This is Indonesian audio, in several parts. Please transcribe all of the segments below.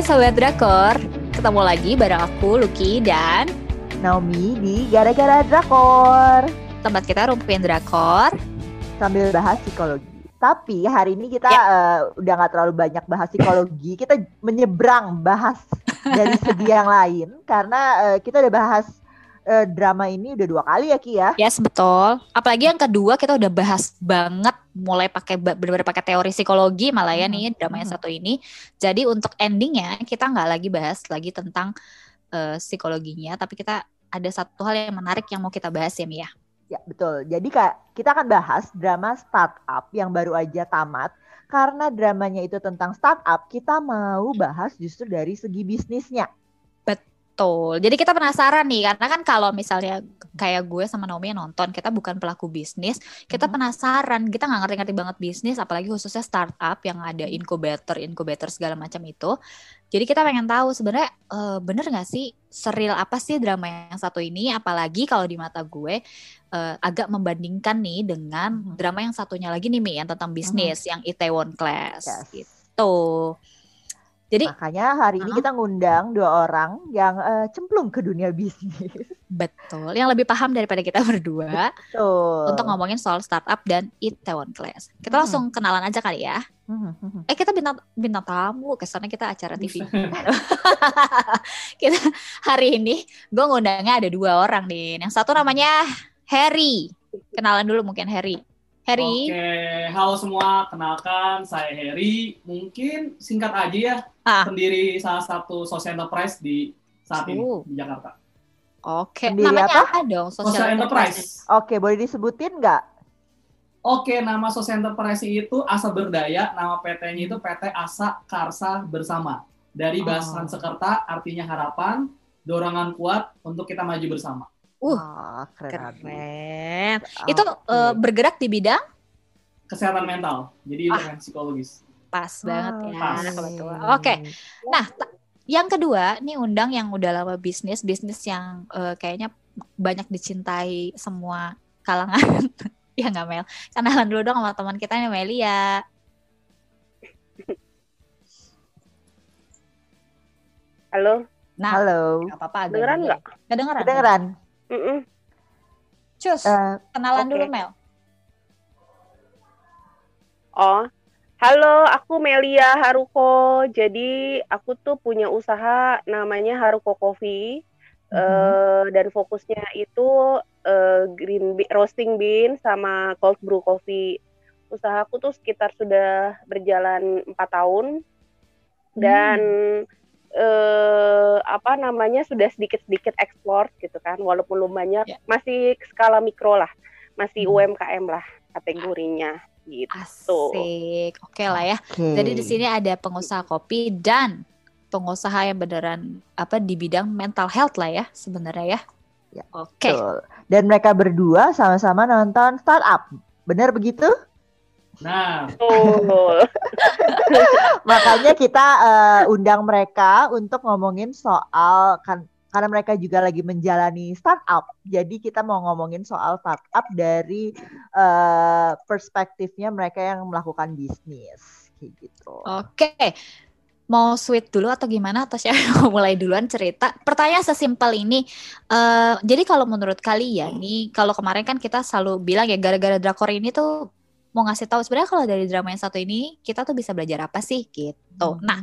Hai Sobat Drakor, ketemu lagi bareng aku, Lucky, dan Naomi di Gara-Gara Drakor. tempat kita rumpuin Drakor. Sambil bahas psikologi. Tapi hari ini kita eh, udah nggak terlalu banyak bahas psikologi. Kita menyeberang bahas dari segi yang lain. Karena eh, kita udah bahas eh, drama ini udah dua kali ya Ki ya. Yes, betul. Apalagi yang kedua kita udah bahas banget mulai pakai benar-benar pakai teori psikologi malah ya Hmm, nih drama yang hmm. satu ini. Jadi untuk endingnya kita nggak lagi bahas lagi tentang eh, psikologinya, tapi kita ada satu hal yang menarik yang mau kita bahas ya Mia. Ya betul. Jadi Kak, kita akan bahas drama startup yang baru aja tamat. Karena dramanya itu tentang startup, kita mau bahas justru dari segi bisnisnya. Betul. Jadi kita penasaran nih karena kan kalau misalnya kayak gue sama Naomi yang nonton, kita bukan pelaku bisnis, kita Mhm. penasaran, kita nggak ngerti-ngerti banget bisnis, apalagi khususnya startup yang ada incubator, incubator segala macam itu. Jadi kita pengen tahu sebenarnya eh, bener nggak sih seril apa sih drama yang satu ini, apalagi kalau di mata gue eh, agak membandingkan nih dengan drama yang satunya lagi nih Mi yang tentang bisnis, yang Itaewon Class Yes. gitu. Jadi Makanya hari ini Uh-uh. kita ngundang dua orang yang eh, cemplung ke dunia bisnis. betul, yang lebih paham daripada kita berdua. Tuh. untuk ngomongin soal startup dan Itaewon Class. Kita Hmm. langsung kenalan aja kali ya. Mhm, mhm. Eh kita bintang bintang tamu, kesannya kita acara TV. kita hari ini gue ngundangnya ada dua orang nih. Yang satu namanya Harry. Kenalan dulu mungkin Harry. Harry. Oke, halo semua. Kenalkan, saya Harry. Mungkin singkat aja ya, Ah. pendiri salah satu social enterprise di saat ini Oh. di Jakarta. Oke, Sendiri namanya apa? apa dong? Social Social enterprise. Oke, boleh disebutin nggak? Oke, nama social enterprise itu Asa Berdaya. Nama PT-nya itu PT Asa Karsa Bersama. Dari bahasa Oh. Sanskerta artinya harapan, dorongan kuat untuk kita maju bersama. Uh, Wah, keren. abis. Keren. Itu Oke. eh, bergerak di bidang Kesehatan mental, jadi Ah. bukan psikologis. pas banget ya. pas. kebetulan. Oke. Nah, ta- yang kedua, nih undang yang udah lama bisnis, bisnis yang eh, kayaknya banyak dicintai semua kalangan. ya nggak Mel? Kenalan dulu dong sama teman kita nih Melia. Halo, Nah, Halo. apa-apa. agak Dengeran delay. nggak? Kedengeran. Kedengeran? Mm-mm. Cus, Eh, kenalan oke. dulu Mel. Oh, halo, aku Melia Haruko. Jadi aku tuh punya usaha namanya Haruko Coffee. Mhm. Eh, dan fokusnya itu eh, green be- roasting bean sama cold brew coffee. Usahaku tuh sekitar sudah berjalan empat tahun dan eh, apa namanya sudah sedikit-sedikit ekspor gitu kan, walaupun belum banyak, Ya. masih skala mikro lah, masih Hmm. UMKM lah kategorinya gitu. Asik. Oke lah ya. Oke. Jadi di sini ada pengusaha kopi dan pengusaha yang beneran apa di bidang mental health lah ya sebenarnya ya. Ya, Oke. Betul. Dan mereka berdua sama-sama nonton startup. Benar begitu? Nah, Betul. Makanya kita eh, undang mereka untuk ngomongin soal kan karena mereka juga lagi menjalani startup. Jadi kita mau ngomongin soal startup dari eh, perspektifnya mereka yang melakukan bisnis kayak gitu. Oke. Mau sweet dulu atau gimana atau siapa yang mau mulai duluan cerita? Pertanyaan sesimpel ini. eh jadi kalau menurut kalian nih, kalau kemarin kan kita selalu bilang ya gara-gara drakor ini tuh mau ngasih tahu sebenarnya kalau dari drama yang satu ini kita tuh bisa belajar apa sih gitu. Nah,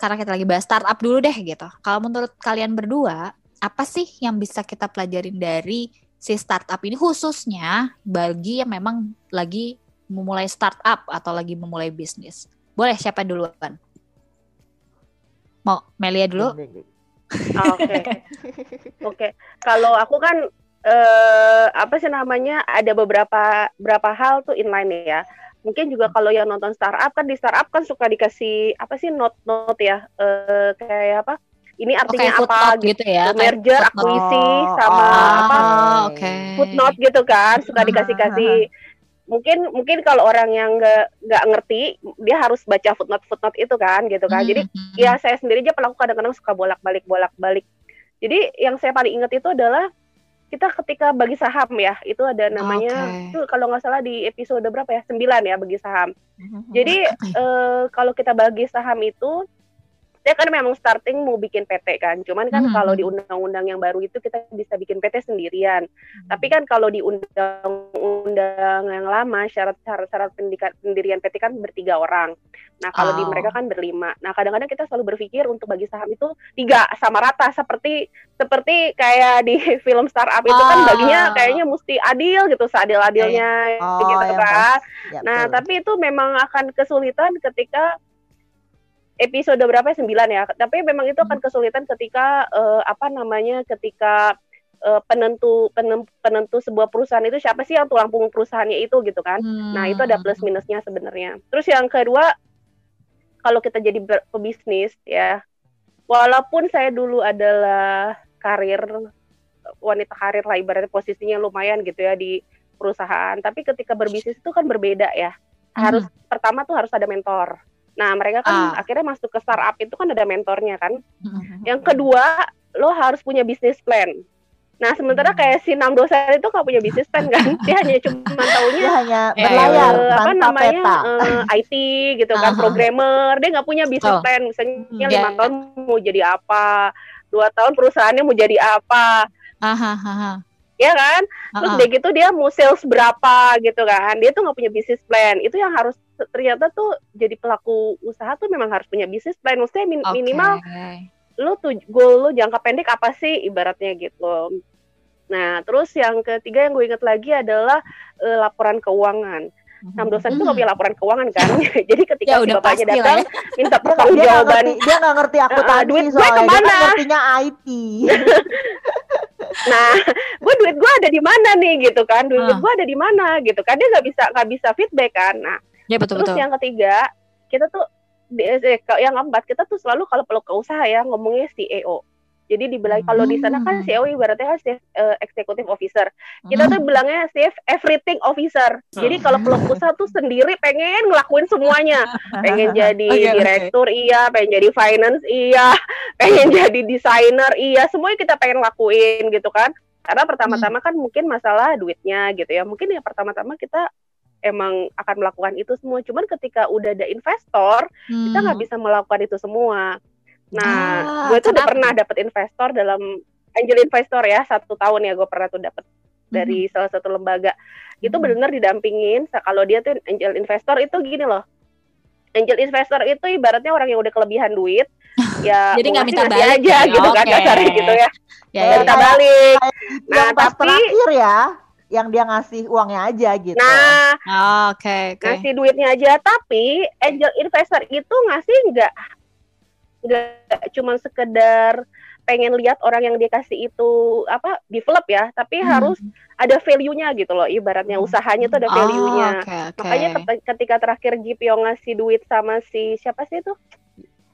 karena kita lagi bahas startup dulu deh gitu. Kalau menurut kalian berdua, apa sih yang bisa kita pelajarin dari si startup ini khususnya bagi yang memang lagi memulai startup atau lagi memulai bisnis? Boleh siapa duluan? Mau Melia dulu? Oke. Oke. Kalau aku kan eh apa sih namanya ada beberapa beberapa hal tuh inline ya. Mungkin juga kalau yang nonton startup kan di startup kan suka dikasih apa sih note-note ya eh kayak apa? Ini Oh, artinya kayak apa gitu. gitu ya? Merger, footnote. akuisisi Oh, sama oh, apa? Ah, oke. footnote gitu kan suka dikasih-kasih mungkin mungkin kalau orang yang nggak nggak ngerti dia harus baca footnote footnote itu kan gitu kan jadi Hmm, ya saya sendiri aja pelaku kadang-kadang suka bolak-balik bolak-balik jadi yang saya paling ingat itu adalah kita ketika bagi saham ya itu ada namanya Oke. itu kalau nggak salah di episode berapa ya sembilan ya bagi saham Mhm. jadi eh, kalau kita bagi saham itu saya kan memang starting mau bikin PT kan. Cuman kan Hmm. kalau di undang-undang yang baru itu kita bisa bikin PT sendirian. Tapi kan kalau di undang-undang yang lama syarat-syarat pendirian PT kan bertiga orang. Nah kalau di Oh. mereka kan berlima. Nah kadang-kadang kita selalu berpikir untuk bagi saham itu tiga sama rata seperti seperti kayak di film startup itu kan Ah. baginya kayaknya mesti adil gitu seadil-adilnya Oh, gitu yang kan. Ya, Nah, betul. tapi itu memang akan kesulitan ketika episode berapa ya? Sembilan ya. Tapi memang itu akan kesulitan ketika eh, apa namanya? Ketika eh, penentu penem- penentu sebuah perusahaan itu siapa sih yang tulang punggung perusahaannya itu gitu kan. Nah, itu ada plus minusnya sebenarnya. Terus yang kedua, kalau kita jadi pebisnis ya, walaupun saya dulu adalah karir wanita karir lah ibaratnya posisinya lumayan gitu ya di perusahaan, tapi ketika berbisnis itu kan berbeda ya. Harus pertama tuh harus ada mentor. Nah, mereka kan Ah. akhirnya masuk ke startup itu kan ada mentornya kan. Hmm. Yang kedua, lo harus punya bisnis plan. Nah, sementara kayak si Nam Dosan itu nggak punya bisnis plan kan, dia hanya cuma taunya Dia hanya Ya, berlayar eh, apa namanya peta. eh, IT gitu kan Aha. programmer dia nggak punya bisnis Betul. plan misalnya Hmm. lima Ya. tahun mau jadi apa dua tahun perusahaannya mau jadi apa Aha, aha. Ya kan terus Ah, dia gitu dia mau sales berapa gitu kan dia tuh nggak punya bisnis plan itu yang harus ternyata tuh jadi pelaku usaha tuh memang harus punya bisnis plan maksudnya min- Oke. minimal lu tuh goal lu jangka pendek apa sih ibaratnya gitu. Nah, terus yang ketiga yang gue inget lagi adalah eh, laporan keuangan. Nam dosen itu nggak punya laporan keuangan kan, jadi ketika Ya, si bapaknya datang ya. minta nggak- dia nggak pertanggungjawaban, ngerti, ngerti akuntansi duit gue soalnya dia ke mana? kan ngertinya IT. nah, gue duit gue ada di mana nih gitu kan, duit Ah. gue ada di mana gitu kan, dia nggak bisa nggak bisa feedback kan. Nah, Ya betul terus betul. yang ketiga kita tuh eh, yang keempat kita tuh selalu kalau perlu ke usaha ya ngomongnya CEO. Jadi dibilang kalau di sana kan Hmm. CEO ibaratnya kan chief eh, executive officer. Kita Hmm. tuh bilangnya chief everything officer. Jadi kalau pelaku usaha tuh sendiri pengen ngelakuin semuanya. Pengen jadi oke. direktur iya, pengen jadi finance iya, pengen jadi desainer iya, semuanya kita pengen lakuin gitu kan. Karena pertama-tama kan mungkin masalah duitnya gitu ya. Mungkin ya pertama-tama kita emang akan melakukan itu semua. Cuman ketika udah ada investor, kita nggak Hmm. bisa melakukan itu semua. Nah, Ah, gue tuh udah pernah dapet investor dalam angel investor ya satu tahun ya gue pernah tuh dapet dari salah satu lembaga. Itu Mhm. benar didampingin. Kalau dia tuh angel investor itu gini loh. Angel investor itu ibaratnya orang yang udah kelebihan duit, ya Jadi nggak minta balik aja ya, gitu kan oke. kasarnya gitu ya. Ya, ya, Nggak minta balik. yang Nah, pas tapi- terakhir ya, yang dia ngasih uangnya aja gitu. Nah, Oh, Oke oke. ngasih duitnya aja tapi angel investor itu ngasih nggak nggak cuma sekedar pengen lihat orang yang dia kasih itu apa develop ya tapi Hmm. harus ada value-nya gitu loh ibaratnya usahanya tuh ada value-nya Oh, Oke oke. makanya ket- ketika terakhir Gipio ngasih duit sama si siapa sih itu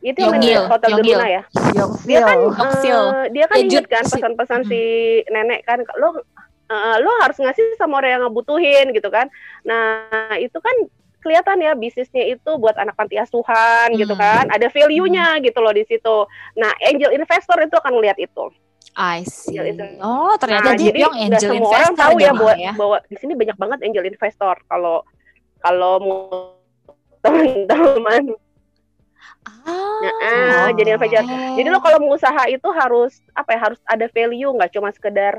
itu yang di hotel Yonggil. Deruna ya Yongsil. dia kan Yongsil. eh, dia kan Ya, inget Jut, kan pesan-pesan Hmm. si nenek kan lo eh, lo harus ngasih sama orang yang ngebutuhin gitu kan nah itu kan kelihatan ya bisnisnya itu buat anak panti asuhan gitu Hmm. kan ada value-nya gitu loh di situ nah angel investor itu akan lihat itu I see. Angel. Oh ternyata nah, dia jadi angel semua investor orang tahu ya bahwa, ya. bahwa di sini banyak banget angel investor kalau kalau mau teman-teman Ah, Nah, jadi investor Jadi lo kalau mau usaha itu harus apa ya harus ada value nggak cuma sekedar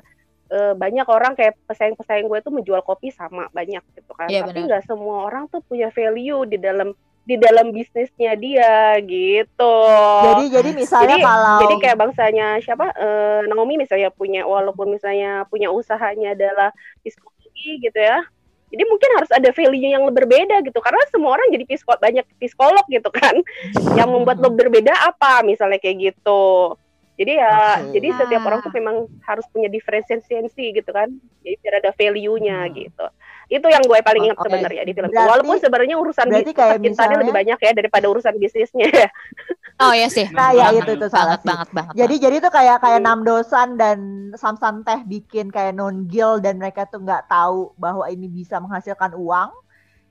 eh, banyak orang kayak pesaing-pesaing gue tuh menjual kopi sama banyak gitu kan. Iya, Tapi nggak semua orang tuh punya value di dalam di dalam bisnisnya dia gitu. Jadi jadi misalnya jadi, kalau jadi kayak bangsanya siapa eh, Naomi misalnya punya walaupun misalnya punya usahanya adalah psikologi gitu ya. Jadi mungkin harus ada value yang berbeda gitu karena semua orang jadi psikolog banyak psikolog gitu kan. Yang membuat lo berbeda apa misalnya kayak gitu. Jadi ya Oke. jadi setiap Ah. orang tuh memang harus punya diferensiasi gitu kan. Jadi biar ada value-nya Hmm. gitu. Itu yang gue paling ingat Oke. sebenarnya di film. Berarti- Walaupun sebenarnya urusan berarti bisnis kayak misalnya- lebih banyak ya daripada urusan bisnisnya ya. Oh ya sih. Nah, ya Banget, itu itu salah banget, sih. banget banget. Jadi jadi tuh kayak kayak Hmm. Namdosan dan Samsan Teh bikin kayak non gil dan mereka tuh nggak tahu bahwa ini bisa menghasilkan uang.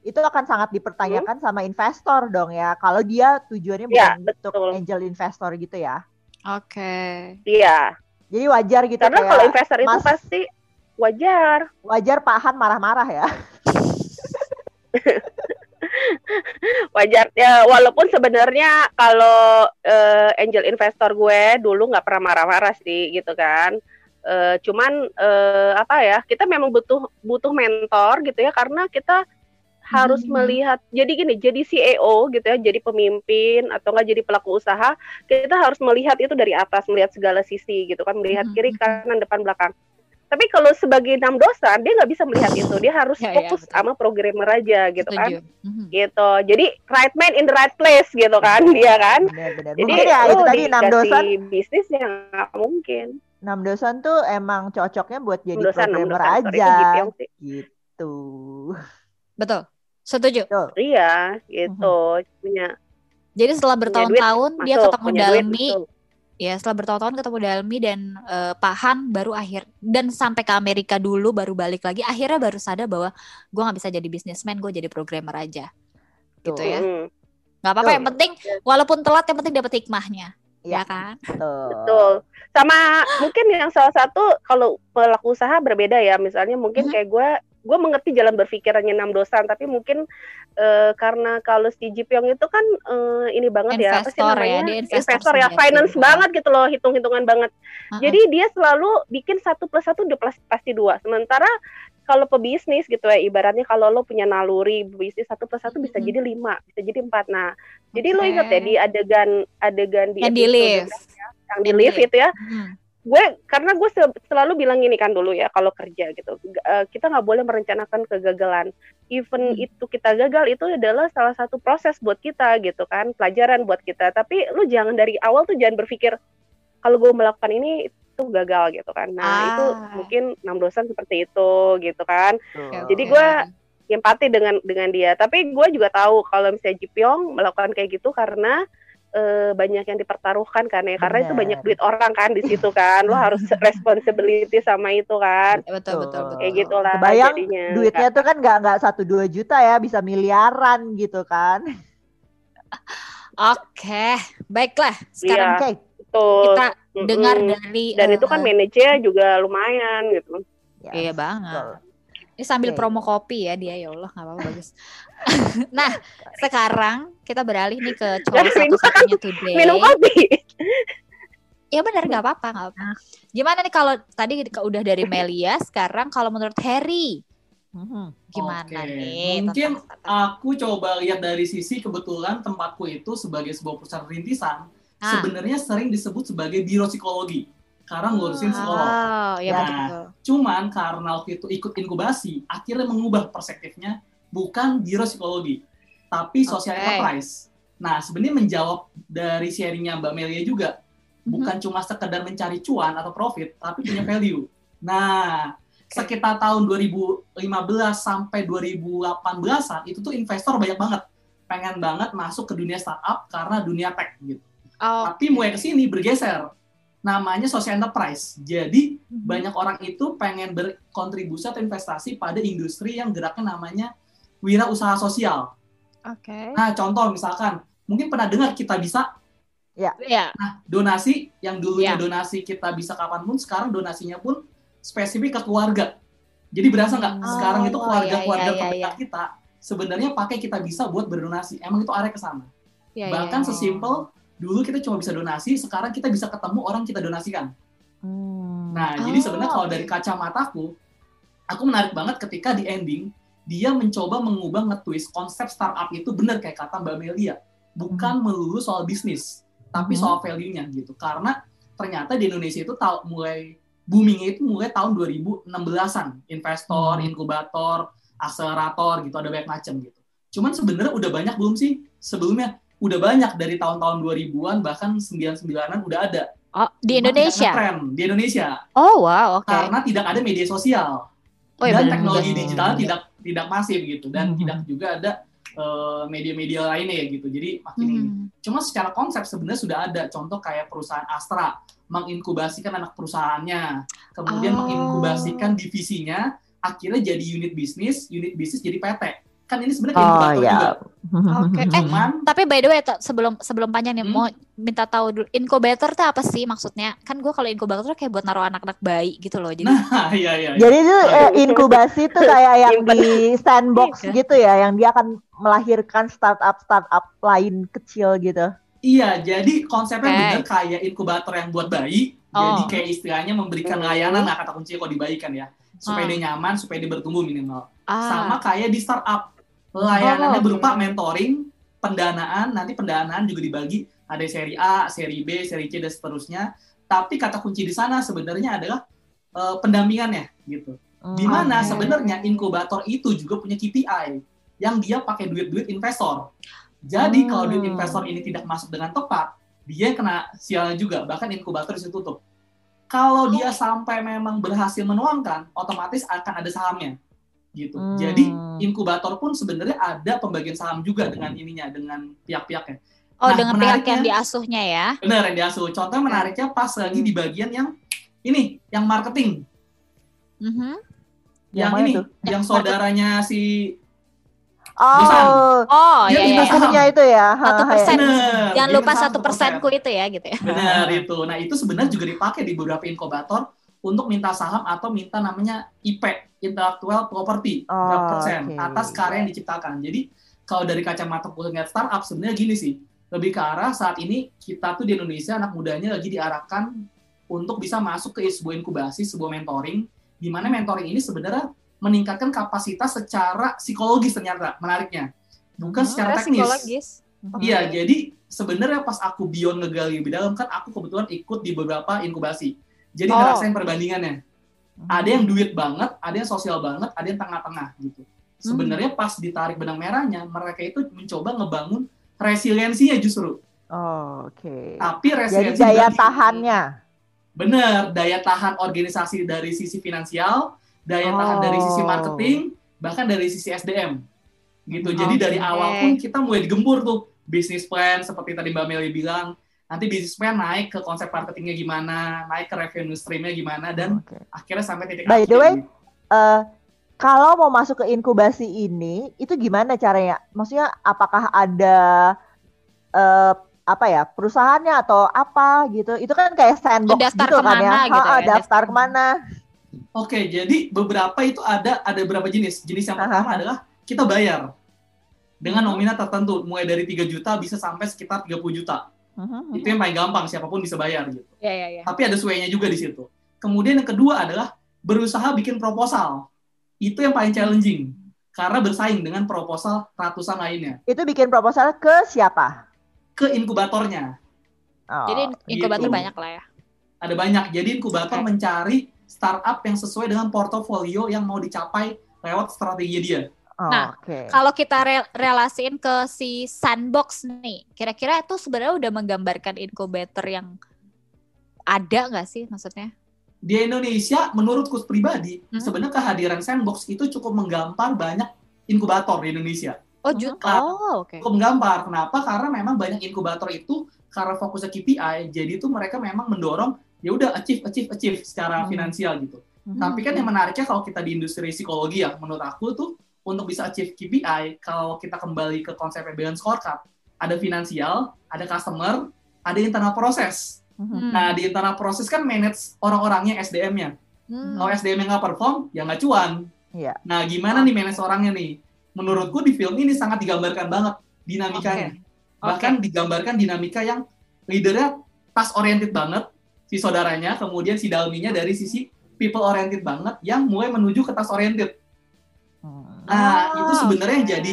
Itu akan sangat dipertanyakan sama investor dong ya. Kalau dia tujuannya Ya, bukan untuk betul. angel investor gitu ya. Oke. Iya. Jadi wajar gitu Karena kayak kalau investor itu Mas- pasti wajar. wajar Pak Han marah-marah ya. wajar ya walaupun sebenarnya kalau uh, angel investor gue dulu nggak pernah marah-marah sih gitu kan uh, cuman uh, apa ya kita memang butuh butuh mentor gitu ya karena kita harus hmm. melihat jadi gini jadi CEO gitu ya jadi pemimpin atau enggak jadi pelaku usaha kita harus melihat itu dari atas melihat segala sisi gitu kan melihat hmm. kiri kanan depan belakang. Tapi kalau sebagai enam dosa dia nggak bisa melihat itu dia harus ya, ya fokus ya, sama programmer aja gitu kan. Mm-hmm. gitu. Jadi right man in the right place gitu kan dia kan. Benar, benar. jadi mungkin ya itu tadi enam dosa bisnis yang nggak mungkin. Enam dosa tuh emang cocoknya buat jadi dosan, programmer dosan, aja. gitu. Betul setuju? Iya gitu. Mm-hmm. punya jadi setelah bertahun-tahun dia ketemu Dalmi. ya setelah bertahun-tahun ketemu Dalmi dan uh, Pahan baru akhir dan sampai ke Amerika dulu baru balik lagi akhirnya baru sadar bahwa gue nggak bisa jadi bisnismen gue jadi programmer aja. Tuh. gitu ya. Nggak apa-apa yang penting walaupun telat yang penting dapat hikmahnya. Ya, ya kan? betul. betul. Sama mungkin yang salah satu kalau pelaku usaha berbeda ya. Misalnya mungkin hmm. kayak gue gue mengerti jalan berpikirannya enam dosan tapi mungkin uh, karena kalau si Ji Pyong itu kan uh, ini banget investor ya apa sih namanya? ya, investor, investor ya finance juga. banget gitu loh hitung hitungan banget. Uh-huh. jadi dia selalu bikin satu plus satu udah pasti dua. Sementara kalau pebisnis gitu ya ibaratnya kalau lo punya naluri bisnis satu plus satu bisa jadi lima bisa jadi empat. Nah jadi lo inget ya di adegan adegan di yang di lift. ya, yang di lift itu ya. Hmm gue karena gue selalu bilang ini kan dulu ya kalau kerja gitu. Uh, kita nggak boleh merencanakan kegagalan. Even hmm. itu kita gagal itu adalah salah satu proses buat kita gitu kan pelajaran buat kita. Tapi lu jangan dari awal tuh jangan berpikir kalau gue melakukan ini itu gagal gitu kan. Nah ah. itu mungkin enam dosen seperti itu gitu kan. Okay, jadi gue empati dengan dengan dia. Tapi gue juga tahu kalau misalnya Jipyong melakukan kayak gitu karena uh, banyak yang dipertaruhkan kan ya karena Bener. itu banyak duit orang kan di situ kan. Lo harus responsibility sama itu kan. Betul betul, betul. kayak gitulah Kebayang jadinya duitnya tuh kan nggak nggak satu dua juta ya bisa miliaran gitu kan. Oke baiklah sekarang iya, kita dengar dari dan uh, itu kan eh, manajernya juga lumayan gitu. Yes, iya banget. betul. Ini sambil okay. promo kopi ya dia ya Allah nggak apa-apa bagus. nah sekarang kita beralih nih ke cowok satu-satunya today. Minum kopi. Ya benar nggak apa-apa nggak apa. Gimana nih kalau tadi udah dari Melia, sekarang kalau menurut Harry, hmm, gimana okay. nih? Mungkin aku coba lihat dari sisi kebetulan tempatku itu sebagai sebuah perusahaan rintisan ah. sebenarnya sering disebut sebagai biro psikologi karena ngurusin psikolog. Oh, ya nah, betul. cuman karena waktu itu ikut inkubasi, akhirnya mengubah perspektifnya bukan biro psikologi, tapi social okay. enterprise. Nah, sebenarnya menjawab dari sharingnya Mbak Melia juga, mm-hmm. bukan cuma sekedar mencari cuan atau profit, tapi punya value. Nah, sekitar tahun 2015 sampai 2018-an itu tuh investor banyak banget pengen banget masuk ke dunia startup karena dunia tech gitu. Oh, Tapi mulai ke sini bergeser namanya social enterprise. Jadi hmm. banyak orang itu pengen berkontribusi atau investasi pada industri yang geraknya namanya wira usaha sosial. Oke. Okay. Nah, contoh misalkan mungkin pernah dengar kita bisa Ya. ya. Nah, donasi yang dulunya ya. donasi kita bisa kapan pun, sekarang donasinya pun spesifik ke keluarga. Jadi berasa nggak? Oh, sekarang itu keluarga-keluarga ya, terdekat ya. kita sebenarnya pakai kita bisa buat berdonasi. Emang itu arah ke sana. Ya, Bahkan ya, ya. sesimpel dulu kita cuma bisa donasi, sekarang kita bisa ketemu orang kita donasikan. Hmm. Nah, oh. jadi sebenarnya kalau dari kacamataku, aku menarik banget ketika di ending dia mencoba mengubah nge-twist konsep startup itu benar kayak kata Mbak Melia, bukan hmm. melulu soal bisnis, tapi hmm. soal value-nya gitu. Karena ternyata di Indonesia itu tahu mulai booming itu mulai tahun 2016-an, investor, hmm. inkubator, akselerator gitu ada banyak macam gitu. Cuman sebenarnya udah banyak belum sih sebelumnya udah banyak dari tahun-tahun 2000-an bahkan 99-an udah ada. Oh, di Indonesia. Trend di Indonesia. Oh, wow, oke. Okay. Karena tidak ada media sosial. Oh, iya, dan bener, teknologi bener. digital tidak tidak masif gitu dan hmm. tidak juga ada uh, media-media lainnya ya gitu. Jadi makin hmm. ini. Cuma secara konsep sebenarnya sudah ada contoh kayak perusahaan Astra menginkubasikan anak perusahaannya, kemudian oh. menginkubasikan divisinya, akhirnya jadi unit bisnis, unit bisnis jadi PT kan ini sebenarnya oh, iya. Oke. Okay. Eh, tapi by the way sebelum sebelum panjang nih hmm? mau minta tahu dulu inkubator tuh apa sih maksudnya? Kan gue kalau inkubator kayak buat naruh anak-anak bayi gitu loh. Jadi Nah, iya iya. iya. Jadi itu eh, inkubasi tuh kayak yang di sandbox iya. gitu ya, yang dia akan melahirkan startup startup lain kecil gitu. Iya, jadi konsepnya okay. bener kayak inkubator yang buat bayi. Oh. Jadi kayak istilahnya memberikan layanan, nah kata kuncinya kok dibayikan ya, supaya oh. dia nyaman, supaya dia bertumbuh minimal. Ah. Sama kayak di startup Layanannya oh, berupa mentoring, pendanaan, nanti pendanaan juga dibagi ada seri A, seri B, seri C dan seterusnya. Tapi kata kunci di sana sebenarnya adalah uh, pendampingannya gitu. Di mana okay. sebenarnya inkubator itu juga punya KPI yang dia pakai duit-duit investor. Jadi hmm. kalau duit investor ini tidak masuk dengan tepat, dia kena sialnya juga, bahkan inkubator bisa tutup. Kalau dia sampai memang berhasil menuangkan, otomatis akan ada sahamnya gitu. Hmm. Jadi inkubator pun sebenarnya ada pembagian saham juga dengan ininya dengan pihak-pihaknya. Oh, nah, dengan pihak yang diasuhnya ya? Benar yang diasuh. Contoh menariknya pas lagi di bagian yang ini, yang marketing. Mm -hmm. Yang, yang ini, itu? yang saudaranya si Oh, oh ya, ya, ya. itu ya. Satu persen. Jangan lupa satu persenku itu ya, gitu ya. Benar itu. Nah itu sebenarnya juga dipakai di beberapa inkubator untuk minta saham atau minta namanya IP, intellectual property, oh, berapa persen okay. atas karya yang diciptakan. Jadi kalau dari kacamata ngeliat startup sebenarnya gini sih, lebih ke arah saat ini kita tuh di Indonesia anak mudanya lagi diarahkan untuk bisa masuk ke sebuah inkubasi, sebuah mentoring, di mana mentoring ini sebenarnya meningkatkan kapasitas secara psikologis ternyata menariknya, bukan hmm, secara teknis. Psikologis. Iya, hmm. jadi sebenarnya pas aku beyond ngegali lebih dalam kan aku kebetulan ikut di beberapa inkubasi. Jadi oh. ngerasain perbandingannya. Hmm. Ada yang duit banget, ada yang sosial banget, ada yang tengah-tengah gitu. Sebenarnya hmm. pas ditarik benang merahnya, mereka itu mencoba ngebangun resiliensinya justru. Oh, oke. Okay. Tapi resiliensi Jadi daya tahannya. Bener, daya tahan organisasi dari sisi finansial, daya oh. tahan dari sisi marketing, bahkan dari sisi SDM. Gitu. Jadi okay. dari awal pun kita mulai digembur tuh bisnis plan seperti tadi Mbak Meli bilang, nanti bisnis plan naik ke konsep marketingnya gimana, naik ke revenue streamnya gimana, dan okay. akhirnya sampai titik By the way, uh, kalau mau masuk ke inkubasi ini, itu gimana caranya? Maksudnya apakah ada uh, apa ya perusahaannya atau apa gitu? Itu kan kayak sandbox daftar gitu kan ya? Gitu ya? Daftar, daftar ke mana? Oke, jadi beberapa itu ada ada beberapa jenis. Jenis yang pertama Aha. adalah kita bayar dengan nominal tertentu, mulai dari 3 juta bisa sampai sekitar 30 juta. Uh-huh, Itu yang paling gampang, siapa pun bisa bayar gitu. Yeah, yeah, yeah. Tapi ada suenya juga di situ. Kemudian yang kedua adalah berusaha bikin proposal. Itu yang paling challenging karena bersaing dengan proposal ratusan lainnya. Itu bikin proposal ke siapa? Ke inkubatornya. Oh. Jadi inkubator gitu. banyak lah ya. Ada banyak. Jadi inkubator okay. mencari startup yang sesuai dengan portofolio yang mau dicapai lewat strategi dia. Oh, nah, okay. kalau kita re relasiin ke si sandbox nih, kira-kira itu sebenarnya udah menggambarkan inkubator yang ada nggak sih maksudnya? Di Indonesia, menurutku pribadi, hmm? sebenarnya kehadiran sandbox itu cukup menggampar banyak inkubator di Indonesia. Oh, juga. Oh, oke. Okay. Cukup menggampar. Kenapa? Karena memang banyak inkubator itu karena fokusnya KPI, jadi itu mereka memang mendorong ya udah achieve, achieve, achieve secara hmm. finansial gitu. Hmm. Tapi kan yang menariknya kalau kita di industri psikologi ya, menurut aku tuh untuk bisa achieve KPI, kalau kita kembali ke konsep balance scorecard, ada finansial, ada customer, ada internal proses. Hmm. Nah, di internal proses kan manage orang-orangnya, SDM-nya. Hmm. Kalau SDM yang nggak perform, ya nggak cuan. Yeah. Nah, gimana nih manage orangnya nih? Menurutku di film ini sangat digambarkan banget dinamikanya. Okay. Bahkan okay. digambarkan dinamika yang leadernya task oriented banget, si saudaranya, kemudian si dalminya dari sisi people oriented banget yang mulai menuju ke task oriented. Nah, oh, itu sebenarnya okay. jadi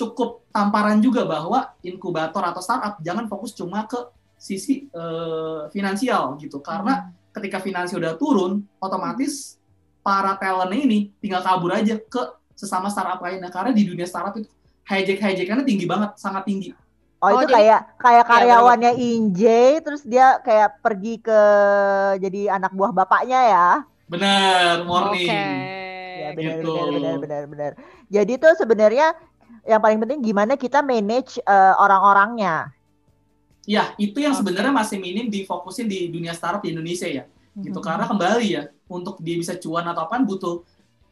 cukup tamparan juga bahwa inkubator atau startup jangan fokus cuma ke sisi uh, finansial gitu. Karena hmm. ketika finansial udah turun, otomatis para talent ini tinggal kabur aja ke sesama startup lainnya. Karena di dunia startup itu hijack hijackannya tinggi banget, sangat tinggi. Oh, oh itu kayak kayak iya, karyawannya ya, Injay terus dia kayak pergi ke jadi anak buah bapaknya ya. Benar, morning. Okay benar gitu. benar benar benar benar. Jadi tuh sebenarnya yang paling penting gimana kita manage uh, orang-orangnya. Ya, itu yang okay. sebenarnya masih minim difokusin di dunia startup di Indonesia ya. Gitu mm-hmm. karena kembali ya, untuk dia bisa cuan atau apa butuh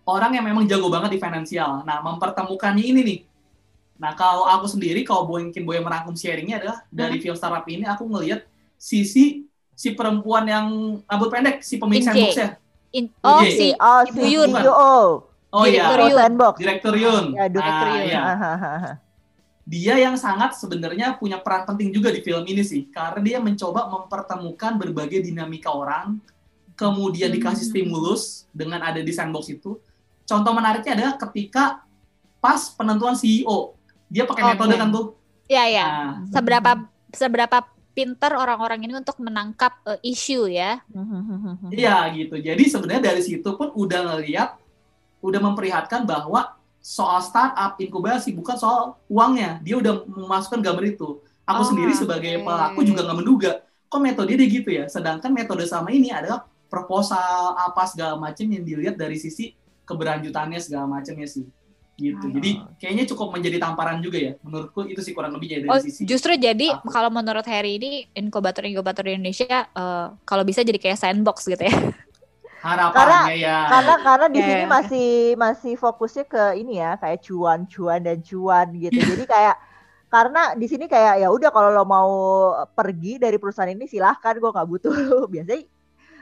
orang yang memang jago banget di finansial. Nah, mempertemukannya ini nih. Nah, kalau aku sendiri, kalau mungkin Boy merangkum sharingnya adalah dari hmm. film startup ini, aku ngelihat sisi si perempuan yang rambut pendek, si pemilik sandbox ya. In, oh, si, oh, si Yun. Oh iya, Direktur Yun. Direktur Yun. Ya, Direktur Yun. Iya. Dia yang sangat sebenarnya punya peran penting juga di film ini sih, karena dia mencoba mempertemukan berbagai dinamika orang, kemudian dikasih hmm. stimulus dengan ada di sandbox itu. Contoh menariknya adalah ketika pas penentuan CEO, dia pakai okay. metode kan tuh. Iya iya. Nah, seberapa seberapa pinter orang-orang ini untuk menangkap uh, isu ya. Iya gitu. Jadi sebenarnya dari situ pun udah ngeliat udah memperlihatkan bahwa soal startup inkubasi bukan soal uangnya dia udah memasukkan gambar itu aku oh, sendiri sebagai okay. pelaku juga nggak menduga kok metode dia gitu ya sedangkan metode sama ini adalah proposal apa segala macam yang dilihat dari sisi keberlanjutannya segala macamnya sih gitu oh. jadi kayaknya cukup menjadi tamparan juga ya menurutku itu sih kurang lebih dari oh, sisi justru jadi aku. kalau menurut Harry ini inkubator inkubator di Indonesia uh, kalau bisa jadi kayak sandbox gitu ya harapannya karena, ya. Karena karena di sini yeah. masih masih fokusnya ke ini ya kayak cuan-cuan dan cuan gitu. Jadi kayak karena di sini kayak ya udah kalau lo mau pergi dari perusahaan ini silahkan gue nggak butuh biasanya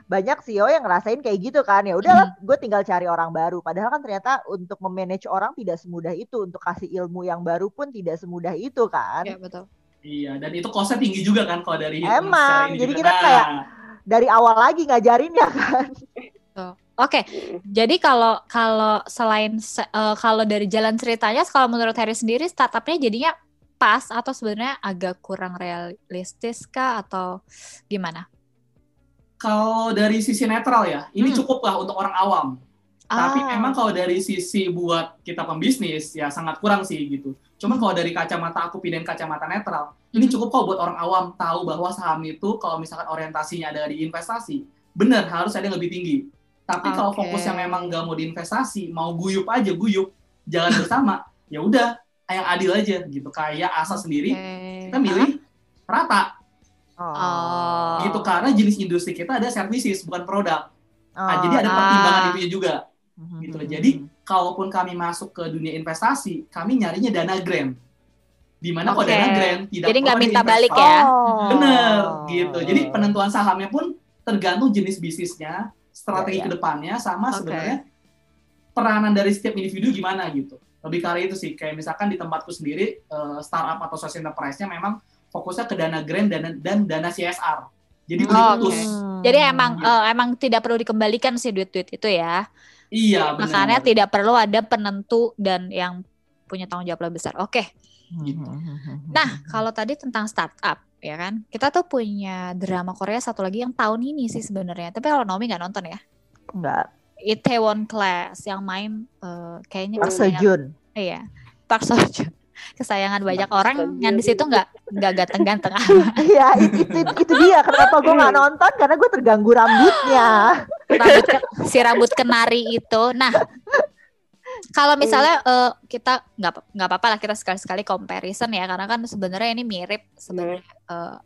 banyak CEO yang ngerasain kayak gitu kan ya udahlah hmm. gue tinggal cari orang baru padahal kan ternyata untuk memanage orang tidak semudah itu untuk kasih ilmu yang baru pun tidak semudah itu kan ya betul iya dan itu kosnya tinggi juga kan kalau dari emang jadi kita kayak nah dari awal lagi ngajarin ya kan. Oke, okay. jadi kalau kalau selain uh, kalau dari jalan ceritanya, kalau menurut Harry sendiri startupnya jadinya pas atau sebenarnya agak kurang realistis kah atau gimana? Kalau dari sisi netral ya, ini hmm. cukup lah untuk orang awam. Ah. Tapi memang kalau dari sisi buat kita pembisnis ya sangat kurang sih gitu. Cuman kalau dari kacamata aku pindahin kacamata netral, ini hmm. cukup kok buat orang awam tahu bahwa saham itu kalau misalkan orientasinya ada di investasi, benar harus ada yang lebih tinggi. Tapi okay. kalau fokusnya memang nggak mau diinvestasi, mau guyup aja guyup, jalan bersama, ya udah yang adil aja gitu. Kayak asa sendiri, okay. kita milih rata. Oh. Gitu karena jenis industri kita ada services bukan produk. Oh. Nah, jadi ada pertimbangan ah. itu juga. Hmm, gitu. Hmm, jadi hmm. kalaupun kami masuk ke dunia investasi, kami nyarinya dana grant di mana okay. kok dana grant tidak jadi nggak minta balik ya oh. bener gitu jadi penentuan sahamnya pun tergantung jenis bisnisnya strategi yeah, yeah. ke depannya sama okay. sebenarnya peranan dari setiap individu gimana gitu lebih kali itu sih kayak misalkan di tempatku sendiri uh, startup atau social enterprise-nya memang fokusnya ke dana grant dan dan dana CSR jadi oh, okay. jadi emang gitu. uh, emang tidak perlu dikembalikan sih duit-duit itu ya iya benar makanya tidak perlu ada penentu dan yang punya tanggung jawab lebih besar oke okay. Gitu. Hmm, hmm, hmm, nah, kalau tadi tentang startup, ya kan, kita tuh punya drama Korea satu lagi yang tahun ini sih sebenarnya. Tapi kalau Naomi nggak nonton ya? Nggak. Itaewon Class yang main uh, kayaknya Park Seo Iya, Park Seo Kesayangan banyak orang yang di situ nggak nggak ganteng-ganteng Iya, itu, itu, itu dia kenapa gue nggak nonton karena gue terganggu rambutnya. Rambut ke, si rambut kenari itu. Nah, kalau hmm. misalnya uh, kita nggak nggak apa-apa lah kita sekali-sekali comparison ya karena kan sebenarnya ini mirip sebenarnya uh,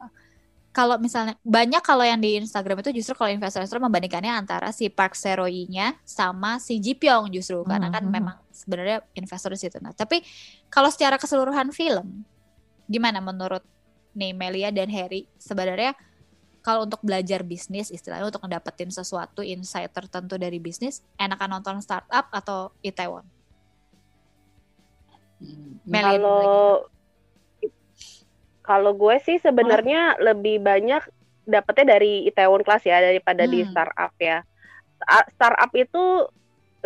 kalau misalnya banyak kalau yang di Instagram itu justru kalau investor-investor membandingkannya antara si Park Seroy-nya sama si Ji Pyong justru karena kan hmm. memang sebenarnya investor di situ. Nah, tapi kalau secara keseluruhan film gimana menurut nih Melia dan Harry sebenarnya kalau untuk belajar bisnis istilahnya untuk ngedapetin sesuatu insight tertentu dari bisnis enakan nonton startup atau Itaewon? Hmm. Kalau kalau gue sih sebenarnya oh. lebih banyak dapetnya dari Itaewon Class ya daripada hmm. di startup ya. Startup itu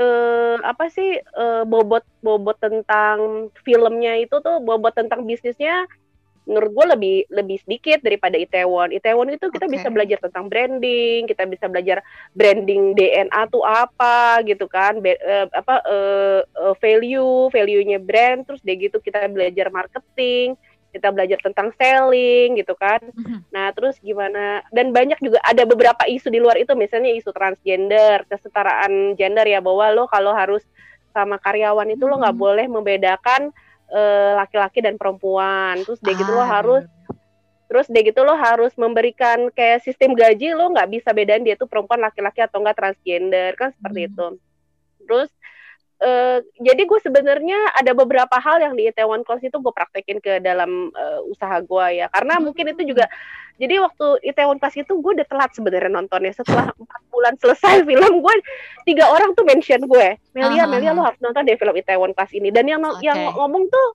eh, apa sih eh, bobot bobot tentang filmnya itu tuh bobot tentang bisnisnya menurut gue lebih lebih sedikit daripada Itaewon. Itaewon itu kita okay. bisa belajar tentang branding, kita bisa belajar branding DNA tuh apa gitu kan, Be, uh, apa uh, uh, value, value-nya brand, terus deh gitu kita belajar marketing, kita belajar tentang selling gitu kan. Mm-hmm. Nah, terus gimana? Dan banyak juga ada beberapa isu di luar itu, misalnya isu transgender, kesetaraan gender ya bahwa lo kalau harus sama karyawan itu mm-hmm. lo nggak boleh membedakan Eh, laki-laki uh, dan perempuan. Terus dia ah, gitu lo ah, harus terus dia gitu lo harus memberikan kayak sistem gaji lo nggak bisa bedain dia tuh perempuan laki-laki atau enggak transgender kan seperti hmm. itu. Terus uh, jadi gue sebenarnya ada beberapa hal yang di Itaewon Class itu gue praktekin ke dalam uh, usaha gue ya karena hmm. mungkin itu juga jadi waktu Itaewon Class itu gue udah telat sebenarnya nontonnya setelah empat bulan selesai film gue tiga orang tuh mention gue Melia uh -huh. Melia lo harus nonton deh film Itaewon Class ini dan yang okay. yang ngomong tuh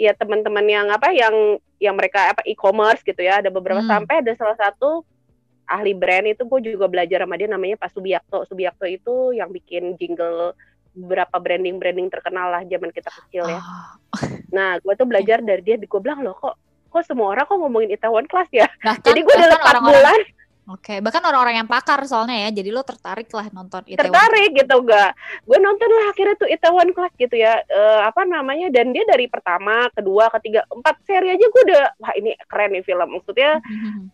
ya teman-teman yang apa yang yang mereka apa e-commerce gitu ya ada beberapa hmm. sampai ada salah satu ahli brand itu gue juga belajar sama dia namanya Pak Subiakto. Subiakto itu yang bikin jingle beberapa branding-branding terkenal lah zaman kita kecil ya. Oh. Nah, gue tuh belajar dari dia, gue bilang loh kok kok semua orang kok ngomongin Itaewon Class ya. Nah, Jadi gue dalam 4 bulan Oke, okay. bahkan orang-orang yang pakar soalnya ya, jadi lo tertarik lah nonton Itaewon. Tertarik gitu gak? Gue nonton lah akhirnya tuh Itaewon Class gitu ya, uh, apa namanya? Dan dia dari pertama, kedua, ketiga, empat seri aja gue udah, wah ini keren nih film. Maksudnya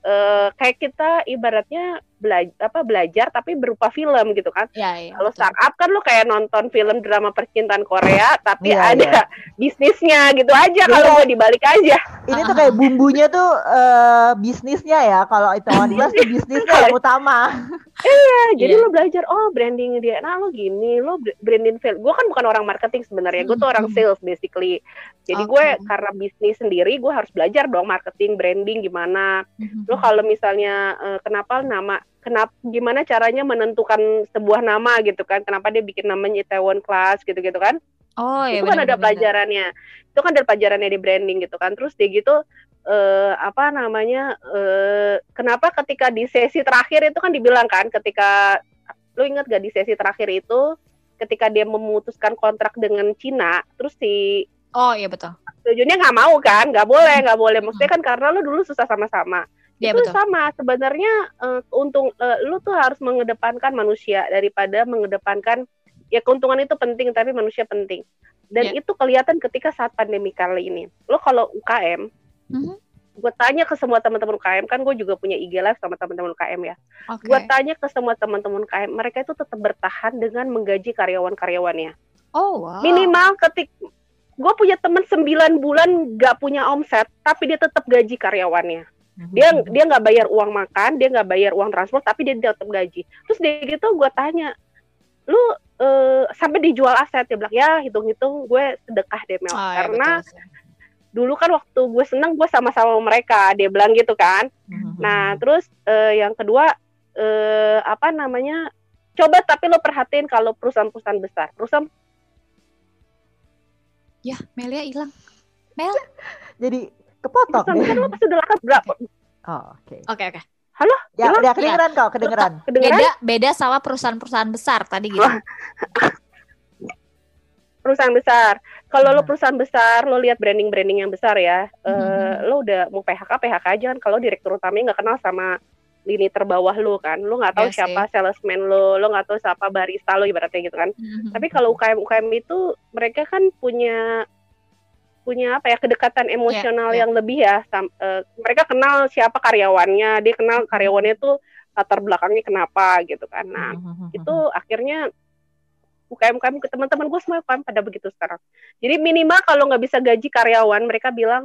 uh, kayak kita ibaratnya belajar apa belajar tapi berupa film gitu kan. Ya, ya, Kalau startup kan lo kayak nonton film drama percintaan Korea tapi ya, ada ya. bisnisnya gitu aja ya. kalau gue dibalik aja. Ini tuh kayak bumbunya tuh uh, bisnisnya ya. Kalau itu Class tuh bisnisnya yang utama. iya, jadi yeah. lo belajar oh branding dia. Nah, lo gini, lo branding film. Gue kan bukan orang marketing sebenarnya. Gue tuh orang sales basically. Jadi okay. gue karena bisnis sendiri gue harus belajar dong marketing, branding gimana. Lo kalau misalnya uh, kenapa nama kenapa gimana caranya menentukan sebuah nama gitu kan? Kenapa dia bikin namanya Itaewon Class gitu-gitu kan? Oh iya itu kan ada pelajarannya. Itu kan ada pelajarannya di branding gitu kan. Terus dia gitu eh, apa namanya eh, kenapa ketika di sesi terakhir itu kan dibilang kan ketika lu ingat gak di sesi terakhir itu ketika dia memutuskan kontrak dengan Cina terus si oh iya betul. Tujuannya nggak mau kan? Nggak boleh nggak boleh. Maksudnya kan karena lu dulu susah sama-sama Ya, itu betul. sama sebenarnya uh, untung uh, lu tuh harus mengedepankan manusia daripada mengedepankan ya keuntungan itu penting tapi manusia penting dan ya. itu kelihatan ketika saat pandemi kali ini lo kalau UKM mm-hmm. gue tanya ke semua teman-teman UKM kan gue juga punya IG live sama teman-teman UKM ya okay. gue tanya ke semua teman-teman UKM mereka itu tetap bertahan dengan menggaji karyawan-karyawannya oh wow. minimal ketik gue punya teman 9 bulan gak punya omset tapi dia tetap gaji karyawannya dia mm-hmm. dia nggak bayar uang makan dia nggak bayar uang transport tapi dia tetap gaji. Terus dia gitu gue tanya lu uh, sampai dijual aset? Dia bilang ya hitung-hitung gue sedekah deh Mel. Oh, ya, karena betul. dulu kan waktu gue seneng gue sama-sama mereka dia bilang gitu kan. Mm-hmm. nah terus uh, yang kedua uh, apa namanya coba tapi lo perhatiin kalau perusahaan-perusahaan besar. Perusahaan ya Melia hilang. Mel. Jadi Kepotong. Kan lo pasti udah lakukan berapa? Oh, oke. Okay. Oke, okay, oke. Okay. Halo? Ya, Halo? udah kedengeran kok, kedengeran. kedengeran. Beda beda sama perusahaan-perusahaan besar tadi gitu. perusahaan besar. Kalau hmm. lo perusahaan besar, lo lihat branding-branding yang besar ya, hmm. uh, lo udah mau PHK PHK aja kan kalau direktur utamanya nggak kenal sama lini terbawah lo kan, lo nggak tahu yes, siapa yeah. salesman lo, lo nggak tahu siapa barista lo ibaratnya gitu kan. Hmm. Tapi kalau UKM UKM itu mereka kan punya punya apa ya kedekatan emosional yeah, yeah. yang lebih ya. Sam, uh, mereka kenal siapa karyawannya, dia kenal karyawannya tuh latar belakangnya kenapa gitu kan. Nah mm-hmm. itu akhirnya UKM UKM ke teman-teman gue semua UKM pada begitu sekarang. Jadi minimal kalau nggak bisa gaji karyawan, mereka bilang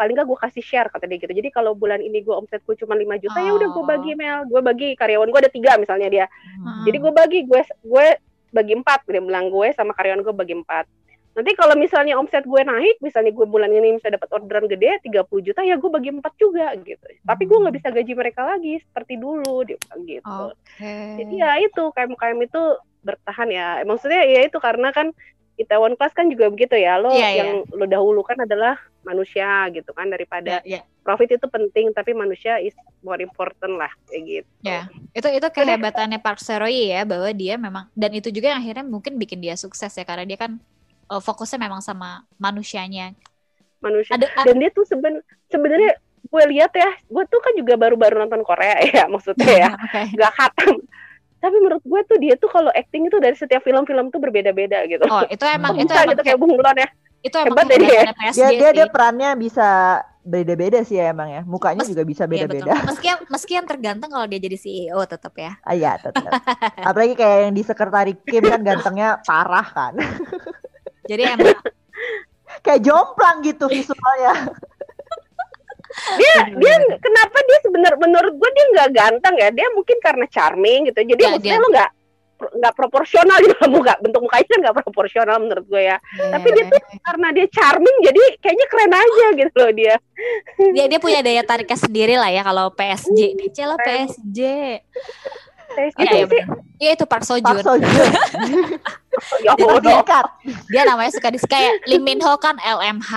paling nggak gue kasih share kata dia gitu. Jadi kalau bulan ini gue omset gue cuma 5 juta oh. ya udah gue bagi Mel, gue bagi karyawan gue ada tiga misalnya dia. Hmm. Jadi gue bagi gue gue bagi empat dia bilang gue sama karyawan gue bagi empat nanti kalau misalnya omset gue naik misalnya gue bulan ini bisa dapat orderan gede 30 juta ya gue bagi empat juga gitu tapi gue nggak hmm. bisa gaji mereka lagi seperti dulu dia bilang gitu okay. jadi ya itu KM KM itu bertahan ya maksudnya ya itu karena kan Itaewon Class kan juga begitu ya lo yeah, yang yeah. lo dahulukan adalah manusia gitu kan daripada yeah, yeah. profit itu penting tapi manusia is more important lah kayak gitu. Ya, itu itu kehebatannya Park Seroy ya bahwa dia memang dan itu juga yang akhirnya mungkin bikin dia sukses ya karena dia kan uh, fokusnya memang sama manusianya. Manusia. Ada, dan dia tuh seben sebenarnya gue lihat ya gue tuh kan juga baru-baru nonton Korea ya maksudnya ya. Okay. gak khatam tapi menurut gue tuh dia tuh kalau acting itu dari setiap film-film tuh berbeda-beda gitu. Oh itu emang itu emang gitu kayak Bung Lon ya. itu emang hebat ya dia. dia dia, dia perannya bisa beda-beda sih ya emang ya. Mukanya Mes, juga bisa iya, beda-beda. Iya meski yang meski yang terganteng kalau dia jadi CEO tetap ya. Ah iya tetap apalagi kayak yang di sekretari Kim kan gantengnya parah kan Jadi emang kayak jomplang gitu visualnya. dia dia kenapa dia sebenarnya menurut gue dia nggak ganteng ya? Dia mungkin karena charming gitu. Jadi ya, maksudnya dia, lo nggak nggak proporsional gitu. Muka bentuk mukanya kan nggak proporsional menurut gue ya. Yeah. tapi dia tuh karena dia charming jadi kayaknya keren aja gitu loh dia. Dia dia punya daya tariknya sendiri lah ya kalau PSG dia lah PSG PSG ya, ya, Iya itu Park Seo Joon. Park Seo Joon. ya, dia, dia namanya suka di kayak Lee Min Ho kan LMH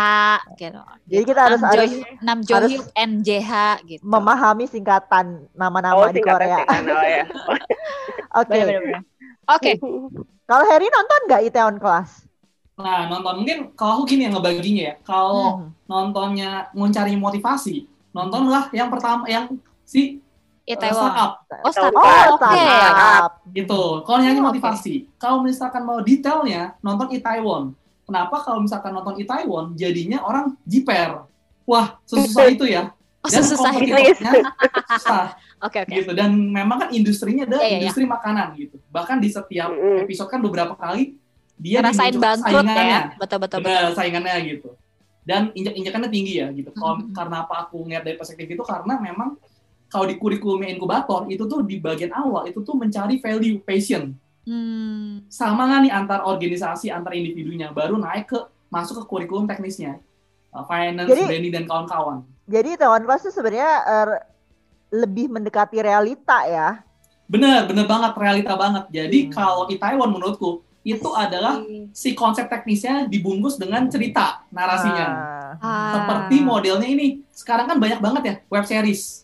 gitu. Jadi kita harus Nam harus Nam Jo Hyuk NJH gitu. Memahami singkatan nama-nama oh, di Korea. Ya. Oke. Oke. Kalau Harry nonton nggak Itaewon Class? Nah, nonton mungkin kalau aku gini yang ngebaginya ya. Kalau hmm. nontonnya mau cari motivasi, nontonlah yang pertama yang si Itaewon. Startup. Oh, startup. Oh, oke. Okay. Startup. Gitu. Kalau nyanyi motivasi. Okay. Kalau misalkan mau detailnya, nonton Itaewon. Kenapa kalau misalkan nonton Itaewon, jadinya orang jiper. Wah, susah itu ya. Oh, Dan susah itu. susah. Oke, okay, oke. Okay. Gitu. Dan memang kan industrinya adalah yeah, yeah, industri yeah. makanan gitu. Bahkan di setiap episode kan beberapa kali dia ngerasain bangkrut ya. Betul, betul, betul. saingannya gitu. Dan injak-injakannya tinggi ya gitu. Mm -hmm. Karena apa aku ngeliat dari perspektif itu karena memang kalau di kurikulum inkubator itu tuh di bagian awal itu tuh mencari value passion hmm. sama nggak nih antar organisasi antar individunya baru naik ke masuk ke kurikulum teknisnya uh, finance jadi, branding dan kawan-kawan jadi teman kelas itu sebenarnya uh, lebih mendekati realita ya bener bener banget realita banget jadi hmm. kalau Itaewon menurutku itu adalah si konsep teknisnya dibungkus dengan cerita narasinya. Ah. Seperti modelnya ini. Sekarang kan banyak banget ya web series.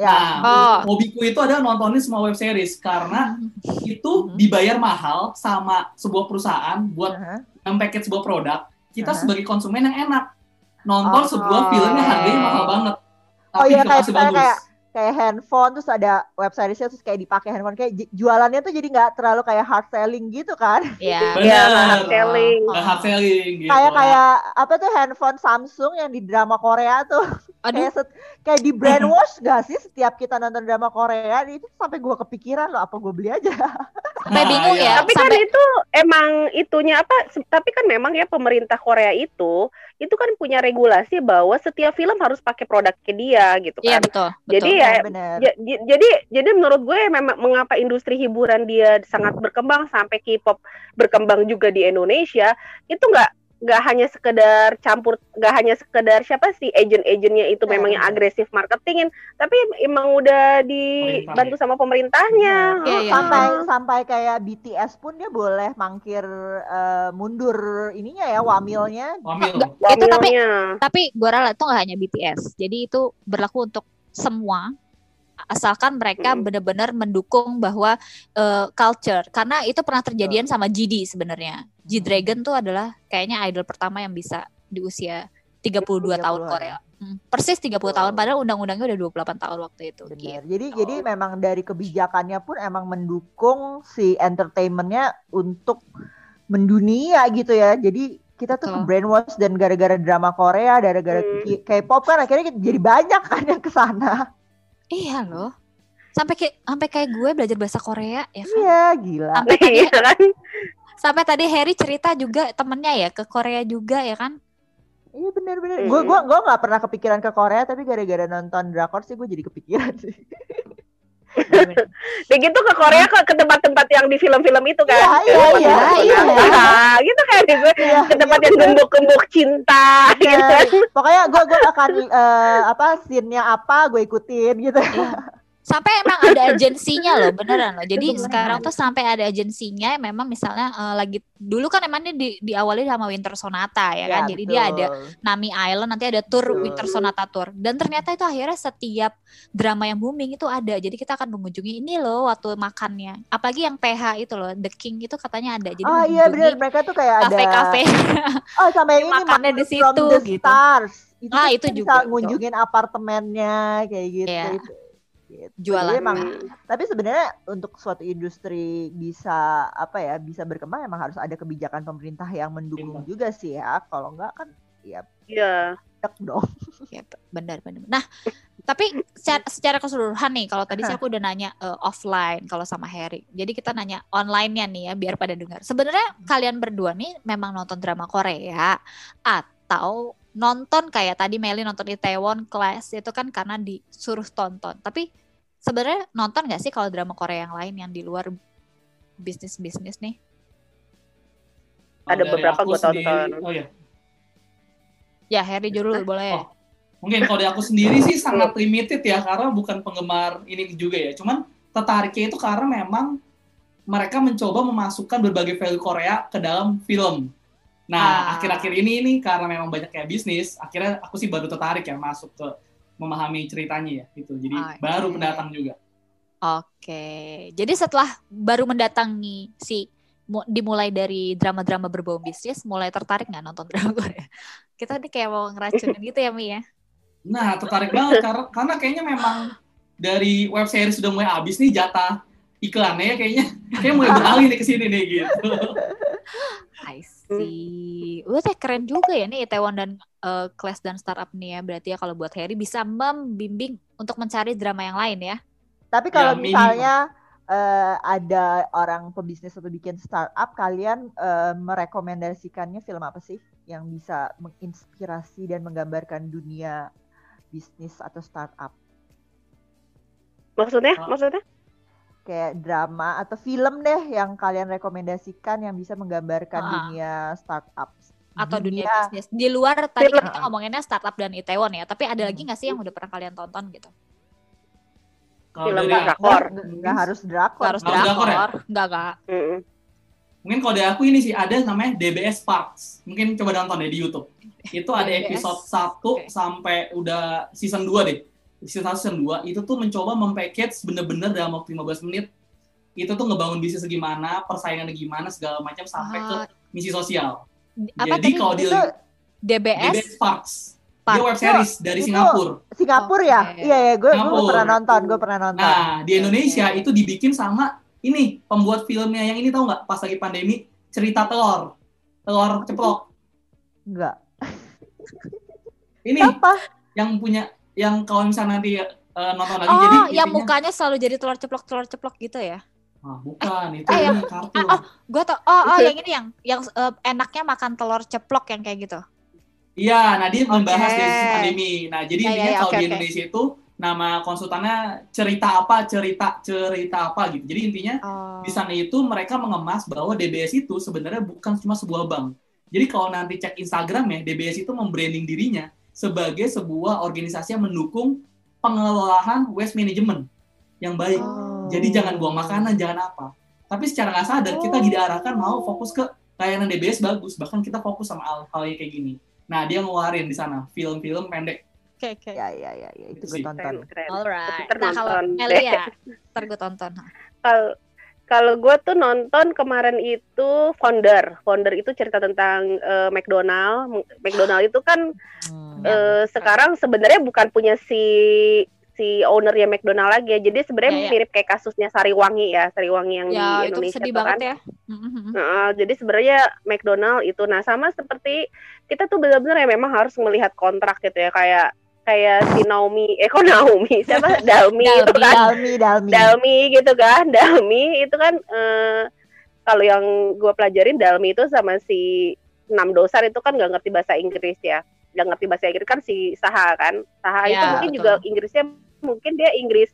Ya. Nah, oh. hobiku itu ada nontonin semua web series karena itu dibayar mahal sama sebuah perusahaan buat uh-huh. package sebuah produk. Kita uh-huh. sebagai konsumen yang enak nonton oh. sebuah film yang harganya mahal banget. Oh tapi oh iya kayak, bagus. kayak kayak handphone terus ada website terus kayak dipakai handphone kayak jualannya tuh jadi nggak terlalu kayak hard selling gitu kan iya yeah. yeah, hard selling oh. hard selling gitu kayak kayak apa tuh handphone Samsung yang di drama Korea tuh Aduh. kayak set, kayak di brainwash gak sih setiap kita nonton drama Korea itu sampai gua kepikiran loh apa gue beli aja sampai bingung ya tapi kan sampai... kan itu emang itunya apa tapi kan memang ya pemerintah Korea itu itu kan punya regulasi bahwa setiap film harus pakai produknya dia gitu iya, kan. Iya betul. Jadi betul. Ya benar. jadi jadi menurut gue memang mengapa industri hiburan dia sangat berkembang sampai K-pop berkembang juga di Indonesia itu nggak nggak hanya sekedar campur nggak hanya sekedar siapa sih agent-agentnya itu memang yang agresif marketingin tapi emang udah dibantu sama pemerintahnya. Ya, ya. sampai sampai kayak BTS pun dia boleh mangkir uh, mundur ininya ya wamilnya. Wamil. Itu tapi tapi gue rela itu nggak hanya BTS jadi itu berlaku untuk semua asalkan mereka hmm. benar-benar mendukung bahwa uh, culture karena itu pernah terjadian sama GD sebenarnya. G Dragon tuh adalah kayaknya idol pertama yang bisa di usia 32 30 tahun Korea. Hmm, persis 30 wow. tahun padahal undang-undangnya udah 28 tahun waktu itu. Benar. Gitu. Jadi jadi memang dari kebijakannya pun emang mendukung si entertainmentnya untuk mendunia gitu ya. Jadi kita tuh ke brainwash dan gara-gara drama Korea, gara-gara hmm. K-pop kan akhirnya jadi banyak kan yang ke sana. Iya loh. Sampai kayak sampai kayak gue belajar bahasa Korea ya kan. Iya, gila. Sampai tadi iya kan. Sampai tadi Harry cerita juga temennya ya ke Korea juga ya kan. Iya benar-benar. Gue gue gue nggak pernah kepikiran ke Korea tapi gara-gara nonton drakor sih gue jadi kepikiran sih. Begitu ke Korea ke, ke tempat-tempat yang di film-film itu kan. Iya, iya, iya, iya. Nah, gitu kan gue iya, ke tempat iya, yang gembok-gembok cinta iya. gitu. Kan. Pokoknya gue gue akan uh, apa scene-nya apa gue ikutin gitu. Sampai emang ada agensinya loh beneran loh. Jadi sekarang tuh sampai ada agensinya memang misalnya uh, lagi dulu kan emang di diawali sama Winter Sonata ya, ya kan? Jadi dia ada Nami Island nanti ada tour betul. Winter Sonata tour. Dan ternyata itu akhirnya setiap drama yang booming itu ada. Jadi kita akan mengunjungi ini loh waktu makannya. Apalagi yang PH itu loh The King itu katanya ada. Jadi oh iya benar mereka tuh kayak kafe -kafe. oh sama yang ini makannya di situ gitu. stars. Itu ah, itu juga ngunjungin apartemennya kayak gitu, yeah. Gitu. jualan emang tapi sebenarnya untuk suatu industri bisa apa ya bisa berkembang emang harus ada kebijakan pemerintah yang mendukung juga sih ya. Kalau enggak kan ya iya. yeah. dong. Ya, benar benar nah tapi secara, secara keseluruhan nih kalau tadi sih aku udah nanya uh, offline kalau sama Harry. Jadi kita nanya online-nya nih ya biar pada dengar. Sebenarnya kalian berdua nih memang nonton drama Korea atau nonton kayak tadi Meli nonton di Taiwan Class itu kan karena disuruh tonton. Tapi sebenarnya nonton gak sih kalau drama Korea yang lain yang di luar bisnis-bisnis nih? Oh, Ada beberapa gue tonton. Oh ya. Ya, Harry dulu eh? boleh. Oh, mungkin kalau dari aku sendiri sih sangat limited ya karena bukan penggemar ini juga ya. Cuman tertariknya itu karena memang mereka mencoba memasukkan berbagai value Korea ke dalam film. Nah, ah. akhir-akhir ah. ini ini karena memang banyak kayak bisnis, akhirnya aku sih baru tertarik ya masuk ke memahami ceritanya ya gitu. Jadi okay. baru pendatang juga. Oke. Jadi setelah baru mendatangi si dimulai dari drama-drama berbau bisnis, mulai tertarik nggak nonton drama Korea? Kita nih kayak mau ngeracunin gitu ya Mi ya? Nah tertarik banget karena karena kayaknya memang dari web series sudah mulai habis nih jatah iklannya kayaknya kayak mulai beralih nih ke sini nih gitu. I see. Wah, teh keren juga ya nih Taiwan dan uh, Class dan startup nih ya. Berarti ya kalau buat Harry bisa membimbing untuk mencari drama yang lain ya. Tapi kalau ya, misalnya uh, ada orang pebisnis atau bikin startup, kalian uh, merekomendasikannya film apa sih yang bisa menginspirasi dan menggambarkan dunia bisnis atau startup? Maksudnya? Maksudnya? Kayak drama atau film deh yang kalian rekomendasikan yang bisa menggambarkan ah. dunia startup atau dunia, dunia bisnis. Di luar tadi film. kita ngomonginnya startup dan Itaewon ya tapi ada lagi nggak sih yang udah pernah kalian tonton gitu? Film drakor. nggak harus drakor. Harus drakor ya? nggak nggak. Mungkin kalau dari aku ini sih ada namanya DBS Parks mungkin coba nonton deh di YouTube. Itu ada episode 1 okay. sampai udah season 2 deh season 1 season 2 itu tuh mencoba mempackage bener-bener dalam waktu 15 menit itu tuh ngebangun bisnis gimana, persaingannya gimana segala macam sampai ke ah. misi sosial. Apa Jadi kalau di DBS, DBS Parks. Park. Dia web series oh, dari Singapura. Singapura ya? Iya ya, gue pernah nonton, gue pernah nonton. Nah, di Indonesia okay. itu dibikin sama ini pembuat filmnya yang ini tahu nggak pas lagi pandemi cerita telur, telur ceplok. Enggak. Ini apa? Yang punya yang kalau misalnya nanti uh, nonton lagi oh, jadi yang intinya, mukanya selalu jadi telur ceplok telur ceplok gitu ya Ah, bukan, eh, itu eh, yang, kartu. Ah, oh, gue tau. Oh, oh, yang ini yang yang uh, enaknya makan telur ceplok yang kayak gitu. Iya, nah dia okay. membahas dari pandemi. Nah, jadi ya, intinya ya, ya, kalau okay, di Indonesia okay. itu nama konsultannya cerita apa, cerita cerita apa gitu. Jadi intinya oh. di sana itu mereka mengemas bahwa DBS itu sebenarnya bukan cuma sebuah bank. Jadi kalau nanti cek Instagram ya, DBS itu membranding dirinya sebagai sebuah organisasi yang mendukung pengelolaan waste management yang baik. Oh. Jadi jangan buang makanan, jangan apa. Tapi secara nggak sadar oh. kita diarahkan mau fokus ke layanan DBS bagus, bahkan kita fokus sama hal-hal yang kayak gini. Nah, dia ngeluarin di sana film-film pendek. Oke, okay, oke. Okay. Ya, ya, ya, ya, itu gue tonton. Alright. Nah, kalau Melia, ntar gue tonton. Kalau kalau gue tuh nonton kemarin itu Founder. Founder itu cerita tentang uh, McDonald. McDonald itu kan hmm, uh, sekarang sebenarnya bukan punya si si ownernya McDonald lagi ya. Jadi sebenarnya ya, ya. mirip kayak kasusnya Sariwangi ya, Sariwangi yang ya, di Indonesia itu sedih banget kan. ya. Nah, jadi sebenarnya McDonald itu nah sama seperti kita tuh benar-benar ya memang harus melihat kontrak gitu ya kayak kayak si Naomi, eh kok Naomi, siapa? Dalmi, Dalmi itu kan, Dalmi, Dalmi, Dalmi gitu kan, Dalmi itu kan uh, kalau yang gue pelajarin Dalmi itu sama si enam dosar itu kan nggak ngerti bahasa Inggris ya, nggak ngerti bahasa Inggris kan si Saha kan, Saha ya, itu mungkin betul. juga Inggrisnya mungkin dia Inggris,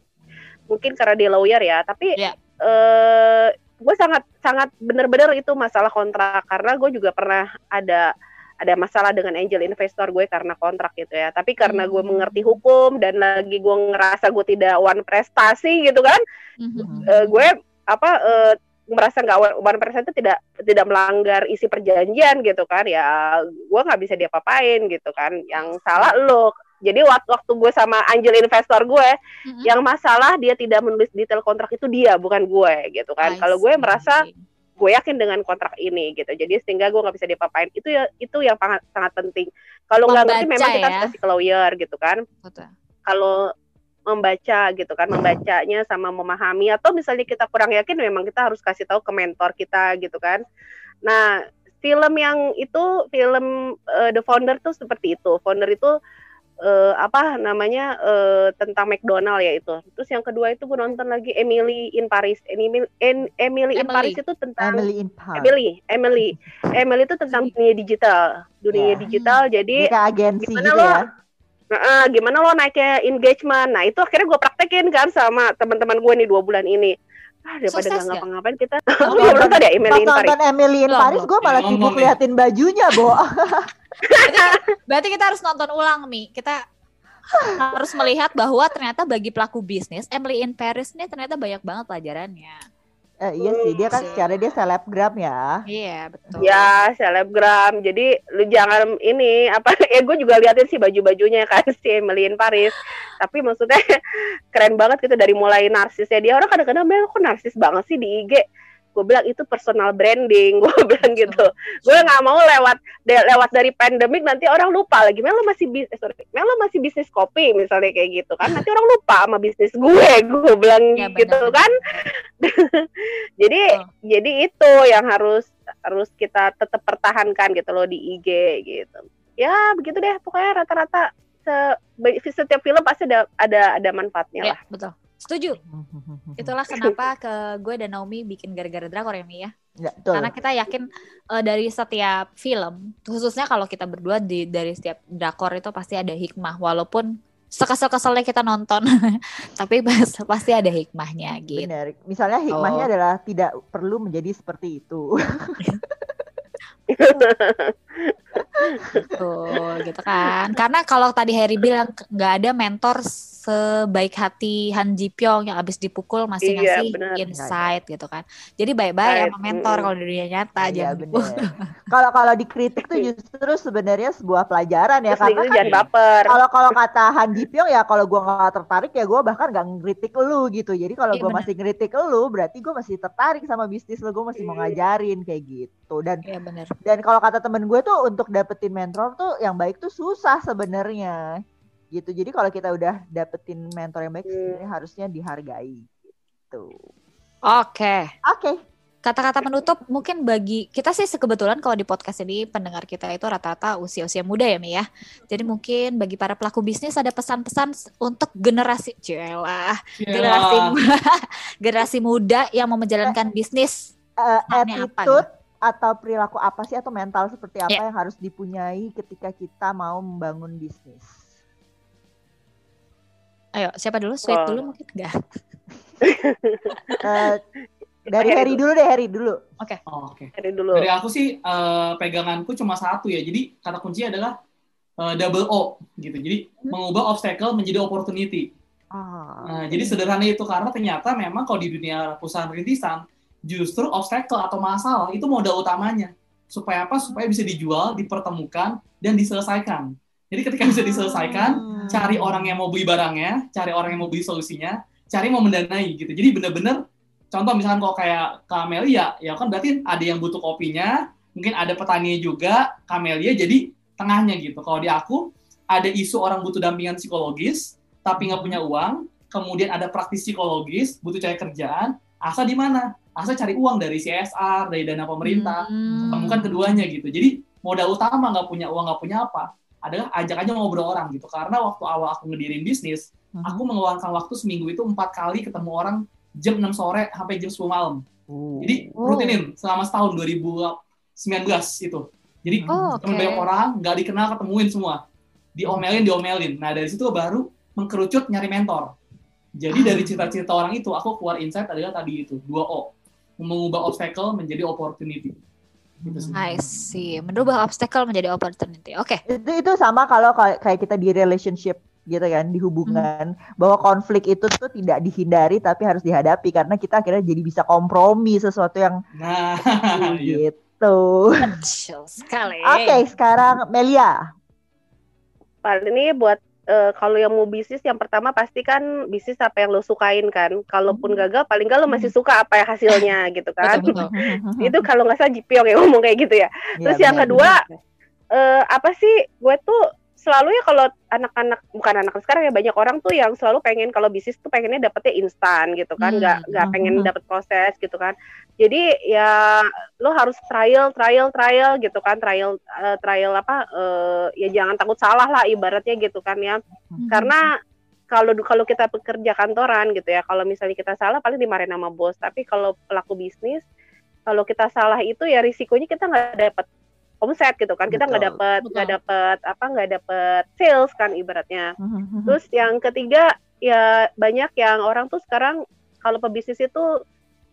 mungkin karena dia lawyer ya, tapi ya. uh, gue sangat sangat bener-bener itu masalah kontrak. Karena gue juga pernah ada ada masalah dengan angel investor gue karena kontrak gitu ya. Tapi karena gue hmm. mengerti hukum dan lagi gue ngerasa gue tidak one prestasi gitu kan, mm-hmm. uh, gue apa uh, merasa nggak one prestasi itu tidak tidak melanggar isi perjanjian gitu kan ya gue nggak bisa diapa-apain gitu kan yang salah lo jadi waktu waktu gue sama angel investor gue mm-hmm. yang masalah dia tidak menulis detail kontrak itu dia bukan gue gitu kan kalau gue merasa gue yakin dengan kontrak ini gitu. Jadi sehingga gue nggak bisa diapa-apain. Itu ya itu yang sangat sangat penting. Kalau nggak ngerti memang kita ya? kasih ke lawyer gitu kan. Kalau membaca gitu kan membacanya sama memahami atau misalnya kita kurang yakin memang kita harus kasih tahu ke mentor kita gitu kan. Nah film yang itu film uh, The Founder tuh seperti itu. Founder itu uh, apa namanya uh, tentang McDonald ya itu. Terus yang kedua itu gue nonton lagi Emily in Paris. Emily, in, Emily in Paris itu tentang Emily in Paris. Emily, Emily, Emily itu tentang dunia digital, dunia yeah. digital. Jadi agensi gimana gitu lo, ya? Nah, gimana lo naiknya engagement? Nah itu akhirnya gue praktekin kan sama teman-teman gue nih dua bulan ini. Ah daripada nggak ngapa-ngapain kita oh, ya nonton ya Emily in Paris nonton Emily in Paris gue malah sibuk liatin bajunya Bo. Berarti, berarti kita harus nonton ulang nih kita harus melihat bahwa ternyata bagi pelaku bisnis Emily in Paris ini ternyata banyak banget pelajarannya. Eh, iya sih, dia kan secara dia selebgram ya. Iya, betul. Ya, selebgram. Jadi lu jangan ini apa ya gue juga liatin sih baju-bajunya kan si Emily in Paris. Tapi maksudnya keren banget gitu dari mulai narsisnya dia orang kadang-kadang bilang kok narsis banget sih di IG gue bilang itu personal branding. Gue bilang gitu. Gue nggak mau lewat de, lewat dari pandemik nanti orang lupa lagi. Melo masih bisnis eh, sorry. Melo masih bisnis kopi misalnya kayak gitu kan. Nanti orang lupa sama bisnis gue gue bilang ya, gitu benar. kan. Jadi oh. jadi itu yang harus harus kita tetap pertahankan gitu loh di IG gitu. Ya begitu deh. Pokoknya rata-rata se setiap film pasti ada ada ada manfaatnya ya, lah. betul Setuju. Itulah kenapa ke gue dan Naomi bikin gara-gara drakor ya Mi ya. Ya, Karena kita yakin uh, dari setiap film, khususnya kalau kita berdua di dari setiap drakor itu pasti ada hikmah walaupun sekesel-keselnya kita nonton, tapi pasti ada hikmahnya gitu. Benar. Misalnya hikmahnya oh. adalah tidak perlu menjadi seperti itu. Betul, gitu kan. Karena kalau tadi Harry bilang nggak ada mentor sebaik hati Han Ji Pyong yang abis dipukul masih iya, ngasih bener. insight gitu kan. Jadi baik-baik sama mentor kalau di dunia nyata aja. Iya, kalau kalau dikritik tuh justru sebenarnya sebuah pelajaran ya Terus karena kan jangan baper. Kalau kalau kata Han Ji Pyong ya kalau gua nggak tertarik ya gua bahkan nggak ngeritik lu gitu. Jadi kalau iya, gua bener. masih ngeritik lu berarti gua masih tertarik sama bisnis lu, gua masih mau ngajarin kayak gitu. Dan iya, bener. dan kalau kata temen gue tuh untuk dapetin mentor tuh yang baik tuh susah sebenarnya gitu jadi kalau kita udah dapetin mentor yang baik sebenarnya harusnya dihargai gitu oke okay. oke okay. kata-kata penutup mungkin bagi kita sih kebetulan kalau di podcast ini pendengar kita itu rata-rata usia-usia muda ya Mi ya jadi mungkin bagi para pelaku bisnis ada pesan-pesan untuk generasi celah generasi generasi muda yang mau menjalankan bisnis uh, attitude apa, atau perilaku apa sih atau mental seperti apa yeah. yang harus dipunyai ketika kita mau membangun bisnis? Ayo, siapa dulu? Sweet oh. dulu mungkin enggak? uh, dari Harry dulu deh, Harry dulu. Oke. Okay. Oh, Oke. Okay. Harry dulu. Dari aku sih uh, peganganku cuma satu ya. Jadi kata kunci adalah uh, double O gitu. Jadi hmm. mengubah obstacle menjadi opportunity. Oh, nah, jadi sederhana itu karena ternyata memang kalau di dunia perusahaan rintisan justru obstacle atau masalah itu modal utamanya. Supaya apa? Supaya bisa dijual, dipertemukan, dan diselesaikan. Jadi ketika bisa diselesaikan, hmm. Cari orang yang mau beli barangnya, cari orang yang mau beli solusinya, cari mau mendanai gitu. Jadi bener-bener, contoh misalkan kalau kayak Kamelia, ya kan berarti ada yang butuh kopinya, mungkin ada petani juga, Kamelia jadi tengahnya gitu. Kalau di aku, ada isu orang butuh dampingan psikologis, tapi nggak punya uang, kemudian ada praktis psikologis, butuh cari kerjaan, asa di mana? Asa cari uang dari CSR, dari dana pemerintah, hmm. temukan keduanya gitu. Jadi modal utama nggak punya uang, nggak punya apa, adalah ajak aja ngobrol orang gitu. Karena waktu awal aku ngedirin bisnis, hmm. aku mengeluarkan waktu seminggu itu empat kali ketemu orang jam 6 sore sampai jam 10 malam. Oh. Jadi rutinin selama setahun 2019 itu. Jadi oh, okay. banyak orang nggak dikenal ketemuin semua, diomelin diomelin. Nah dari situ baru mengkerucut nyari mentor. Jadi dari ah. cerita-cerita orang itu aku keluar insight adalah tadi itu dua O mengubah obstacle menjadi opportunity. Gitu I see. Merubah obstacle menjadi opportunity. Oke. Okay. Itu itu sama kalau kayak kita di relationship gitu kan di hubungan hmm. bahwa konflik itu tuh tidak dihindari tapi harus dihadapi karena kita akhirnya jadi bisa kompromi sesuatu yang nah iya. gitu. sekali. Oke, okay, sekarang Melia. Paling ini buat uh, kalau yang mau bisnis yang pertama pasti kan bisnis apa yang lo sukain kan. Kalaupun hmm. gagal paling gak lo masih hmm. suka apa yang hasilnya gitu kan. itu kalau nggak salah Jipiong yang ngomong kayak gitu ya. Iya, Terus ya, yang kedua uh, apa sih gue tuh selalu ya kalau anak-anak bukan anak sekarang ya banyak orang tuh yang selalu pengen kalau bisnis tuh pengennya dapetnya instan gitu kan nggak hmm. nggak pengen dapet proses gitu kan jadi ya lo harus trial trial trial gitu kan trial uh, trial apa uh, ya jangan takut salah lah ibaratnya gitu kan ya hmm. karena kalau kalau kita pekerja kantoran gitu ya kalau misalnya kita salah paling dimarahin sama bos tapi kalau pelaku bisnis kalau kita salah itu ya risikonya kita nggak dapat omset gitu kan kita nggak dapat nggak dapat apa nggak dapat sales kan ibaratnya mm-hmm. terus yang ketiga ya banyak yang orang tuh sekarang kalau pebisnis itu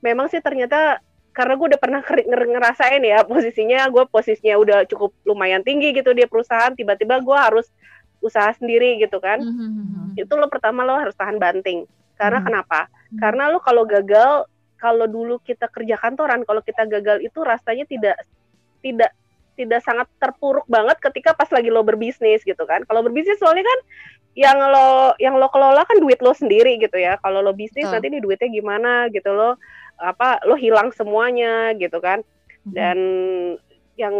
memang sih ternyata karena gue udah pernah ngerasain ya posisinya gue posisinya udah cukup lumayan tinggi gitu di perusahaan tiba-tiba gue harus usaha sendiri gitu kan mm-hmm. itu lo pertama lo harus tahan banting karena mm-hmm. kenapa mm-hmm. karena lo kalau gagal kalau dulu kita kerja kantoran kalau kita gagal itu rasanya tidak tidak tidak sangat terpuruk banget ketika pas lagi lo berbisnis gitu kan kalau berbisnis soalnya kan yang lo yang lo kelola kan duit lo sendiri gitu ya kalau lo bisnis oh. nanti ini duitnya gimana gitu lo apa lo hilang semuanya gitu kan hmm. dan yang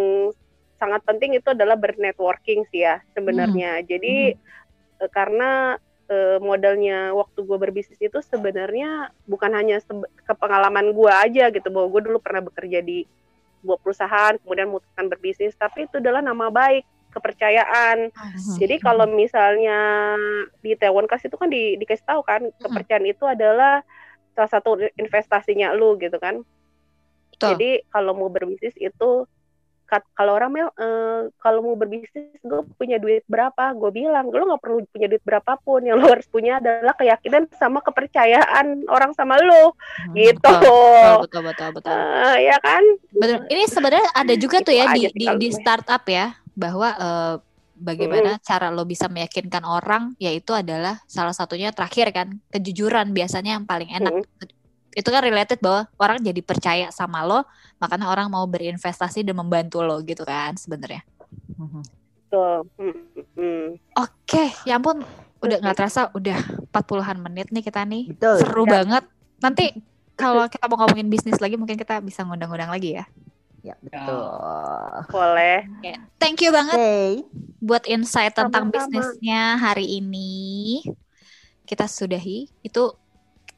sangat penting itu adalah bernetworking sih ya sebenarnya hmm. jadi hmm. karena e, modalnya waktu gue berbisnis itu sebenarnya bukan hanya ke pengalaman gue aja gitu bahwa gue dulu pernah bekerja di sebuah perusahaan kemudian memutuskan berbisnis tapi itu adalah nama baik kepercayaan. Hmm. Jadi kalau misalnya di Taiwan Kas itu kan di, dikasih tahu kan kepercayaan itu adalah salah satu investasinya lu gitu kan. Betul. Jadi kalau mau berbisnis itu kalau orang mel uh, kalau mau berbisnis gue punya duit berapa gue bilang gue nggak perlu punya duit berapapun yang lo harus punya adalah keyakinan sama kepercayaan orang sama lo hmm, gitu betul betul betul, betul. Uh, ya kan betul ini sebenarnya ada juga tuh ya di di, di startup ya bahwa uh, bagaimana mm. cara lo bisa meyakinkan orang yaitu adalah salah satunya terakhir kan kejujuran biasanya yang paling enak mm. Itu kan related bahwa orang jadi percaya sama lo makanya orang mau berinvestasi dan membantu lo gitu kan sebenarnya mm. oke okay, ya ampun udah nggak terasa udah 40-an menit nih kita nih Betul. seru ya. banget nanti kalau kita mau ngomongin bisnis lagi mungkin kita bisa ngundang-undang lagi ya Ya, betul. Boleh. Okay. Thank you banget okay. buat insight tentang Sama-sama. bisnisnya hari ini. Kita sudahi. Itu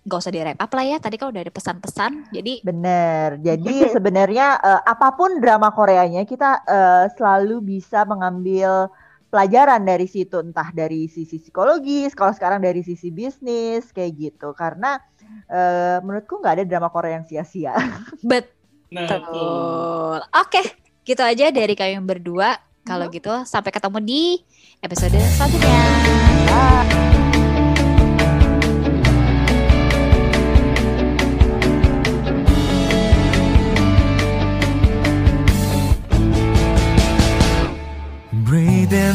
gak usah di wrap up lah ya. Tadi kan udah ada pesan-pesan. Jadi bener. Jadi sebenarnya uh, apa pun drama Koreanya kita uh, selalu bisa mengambil pelajaran dari situ entah dari sisi psikologis, kalau sekarang dari sisi bisnis kayak gitu. Karena uh, menurutku nggak ada drama Korea yang sia-sia. Bet Betul. Oke, gitu aja dari kami berdua. Kalau gitu sampai ketemu di episode selanjutnya. Bye.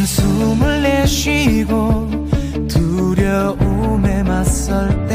숨을 내쉬고 두려움에 맞설